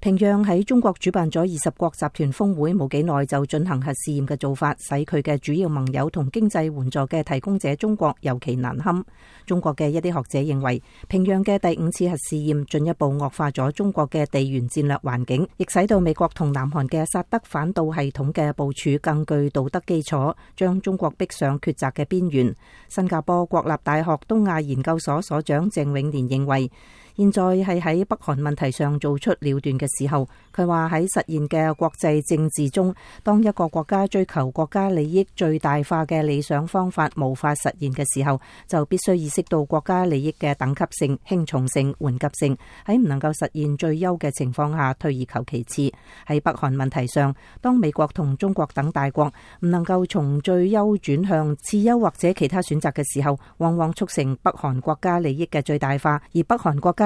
平壤喺中国主办咗二十国集团峰会冇几耐就进行核试验嘅做法，使佢嘅主要盟友同经济援助嘅提供者中国尤其难堪。中国嘅一啲学者认为，平壤嘅第五次核试验进一步恶化咗中国嘅地缘战略环境，亦使到美国同南韩嘅萨德反导系统嘅部署更具道德基础，将中国逼上抉择嘅边缘。新加坡国立大学东亚研究所所长郑永年认为。現在係喺北韓問題上做出了斷嘅時候，佢話喺實現嘅國際政治中，當一個國家追求國家利益最大化嘅理想方法無法實現嘅時候，就必須意識到國家利益嘅等級性、輕重性、缓急性。喺唔能夠實現最優嘅情況下，退而求其次。喺北韓問題上，當美國同中國等大國唔能夠從最優轉向次優或者其他選擇嘅時候，往往促成北韓國家利益嘅最大化，而北韓國家。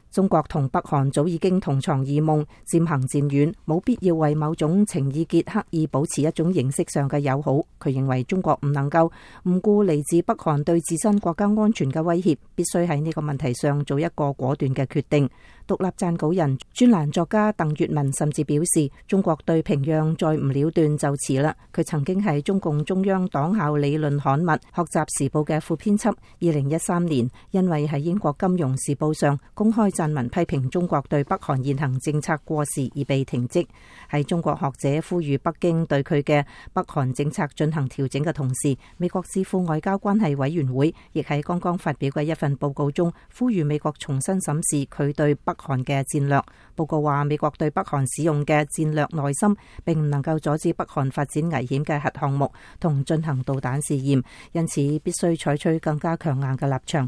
中國同北韓早已經同床異夢，漸行漸遠，冇必要為某種情意結刻意保持一種形式上嘅友好。佢認為中國唔能夠唔顧嚟自北韓對自身國家安全嘅威脅，必須喺呢個問題上做一個果斷嘅決定。獨立撰稿人、專欄作家鄧月文甚至表示：中國對平壤再唔了斷就迟啦。佢曾經系中共中央黨校理論刊物《學習時報》嘅副編輯。二零一三年，因為喺英國《金融時報》上公開。市民批评中国对北韩现行政策过时而被停职，喺中国学者呼吁北京对佢嘅北韩政策进行调整嘅同时，美国智库外交关系委员会亦喺刚刚发表嘅一份报告中呼吁美国重新审视佢对北韩嘅战略。报告话，美国对北韩使用嘅战略耐心，并唔能够阻止北韩发展危险嘅核项目同进行导弹试验，因此必须采取更加强硬嘅立场。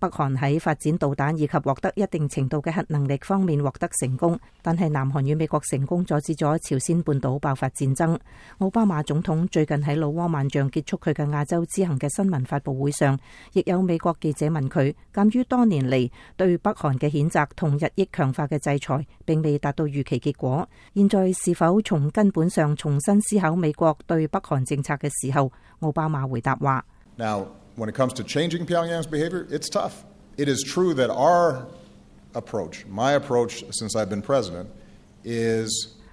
北韓喺發展導彈以及獲得一定程度嘅核能力方面獲得成功，但系南韓與美國成功阻止咗朝鮮半島爆發戰爭。奧巴馬總統最近喺老挝万象結束佢嘅亞洲之行嘅新聞發佈會上，亦有美國記者問佢：，鑑於多年嚟對北韓嘅譴責同日益強化嘅制裁並未達到預期結果，現在是否從根本上重新思考美國對北韓政策嘅時候？奧巴馬回答話：，Now。when it comes to changing Pyongyang's behavior, it's tough. It is true that our approach, my approach since I've been president, is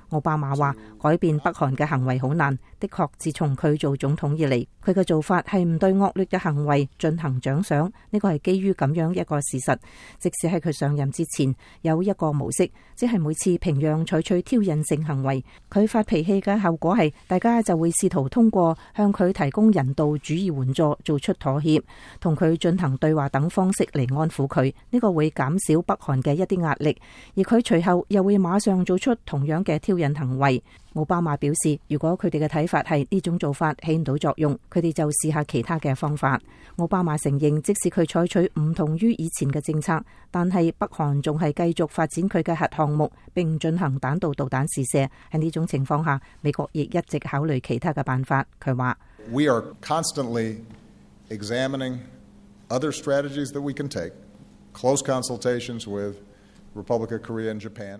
奧巴馬話：改變北韓嘅行為好難，的确，自从佢做总统以嚟，佢嘅做法系唔对恶劣嘅行为进行奖赏。呢个系基于咁样一个事实：即使系佢上任之前有一个模式，即系每次平壤采取挑衅性行为，佢发脾气嘅后果系大家就会试图通过向佢提供人道主义援助、做出妥协、同佢进行对话等方式嚟安抚佢。呢个会减少北韩嘅一啲压力，而佢随后又会马上做出同样嘅挑衅行为。奥巴马表示，如果佢哋嘅睇法系呢种做法起唔到作用，佢哋就试下其他嘅方法。奥巴马承认，即使佢采取唔同于以前嘅政策，但系北韩仲系继续发展佢嘅核项目，并进行弹道导弹试射。喺呢种情况下，美国亦一直考虑其他嘅办法。佢话：We are constantly examining other strategies that we can take, close consultations with Republic of Korea and Japan.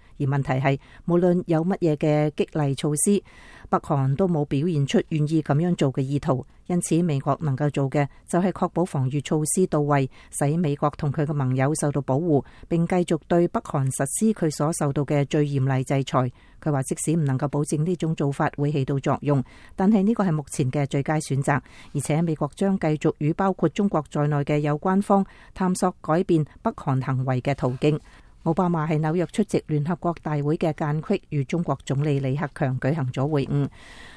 而問題係，無論有乜嘢嘅激勵措施，北韓都冇表現出願意咁樣做嘅意圖。因此，美國能夠做嘅就係確保防禦措施到位，使美國同佢嘅盟友受到保護，並繼續對北韓實施佢所受到嘅最嚴厲制裁。佢話，即使唔能夠保證呢種做法會起到作用，但係呢個係目前嘅最佳選擇，而且美國將繼續與包括中國在內嘅有關方探索改變北韓行為嘅途徑。奥巴马喺纽约出席联合国大会嘅间隙，与中国总理李克强举行咗会晤，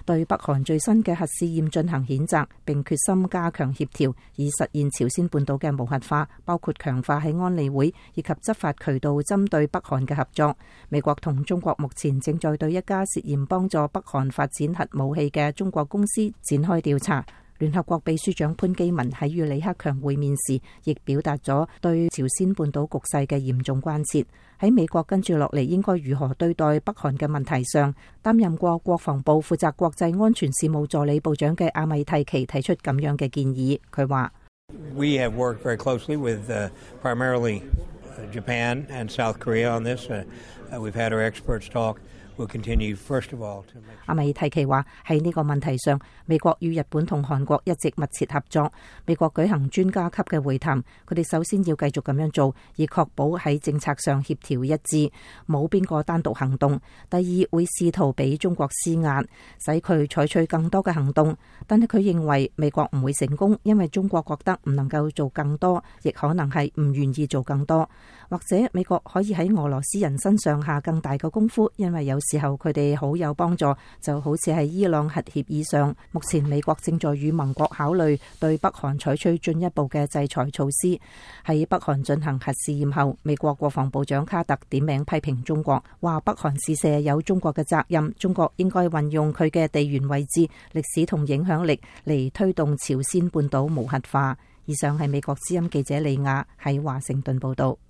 对北韩最新嘅核试验进行谴责，并决心加强协调，以实现朝鲜半岛嘅无核化，包括强化喺安理会以及执法渠道针对北韩嘅合作。美国同中国目前正在对一家涉嫌帮助北韩发展核武器嘅中国公司展开调查。聯合國秘書長潘基文喺與李克強會面時，亦表達咗對朝鮮半島局勢嘅嚴重關切。喺美國跟住落嚟應該如何對待北韓嘅問題上，擔任過國防部負責國際安全事務助理部長嘅阿米蒂奇提出咁樣嘅建議。佢話：，We have worked very closely with primarily Japan and South Korea on this. We've had our experts talk. 阿米提奇话：喺呢个问题上，美国与日本同韩国一直密切合作。美国举行专家级嘅会谈，佢哋首先要继续咁样做，以确保喺政策上协调一致，冇边个单独行动。第二会试图俾中国施压，使佢采取更多嘅行动。但系佢认为美国唔会成功，因为中国觉得唔能够做更多，亦可能系唔愿意做更多。或者美国可以喺俄罗斯人身上下更大嘅功夫，因为有。时候佢哋好有帮助，就好似系伊朗核协议上。目前美国正在与盟国考虑对北韩采取进一步嘅制裁措施。喺北韩进行核试验后，美国国防部长卡特点名批评中国，话北韩试射有中国嘅责任，中国应该运用佢嘅地缘位置、历史同影响力嚟推动朝鲜半岛无核化。以上系美国之音记者李雅喺华盛顿报道。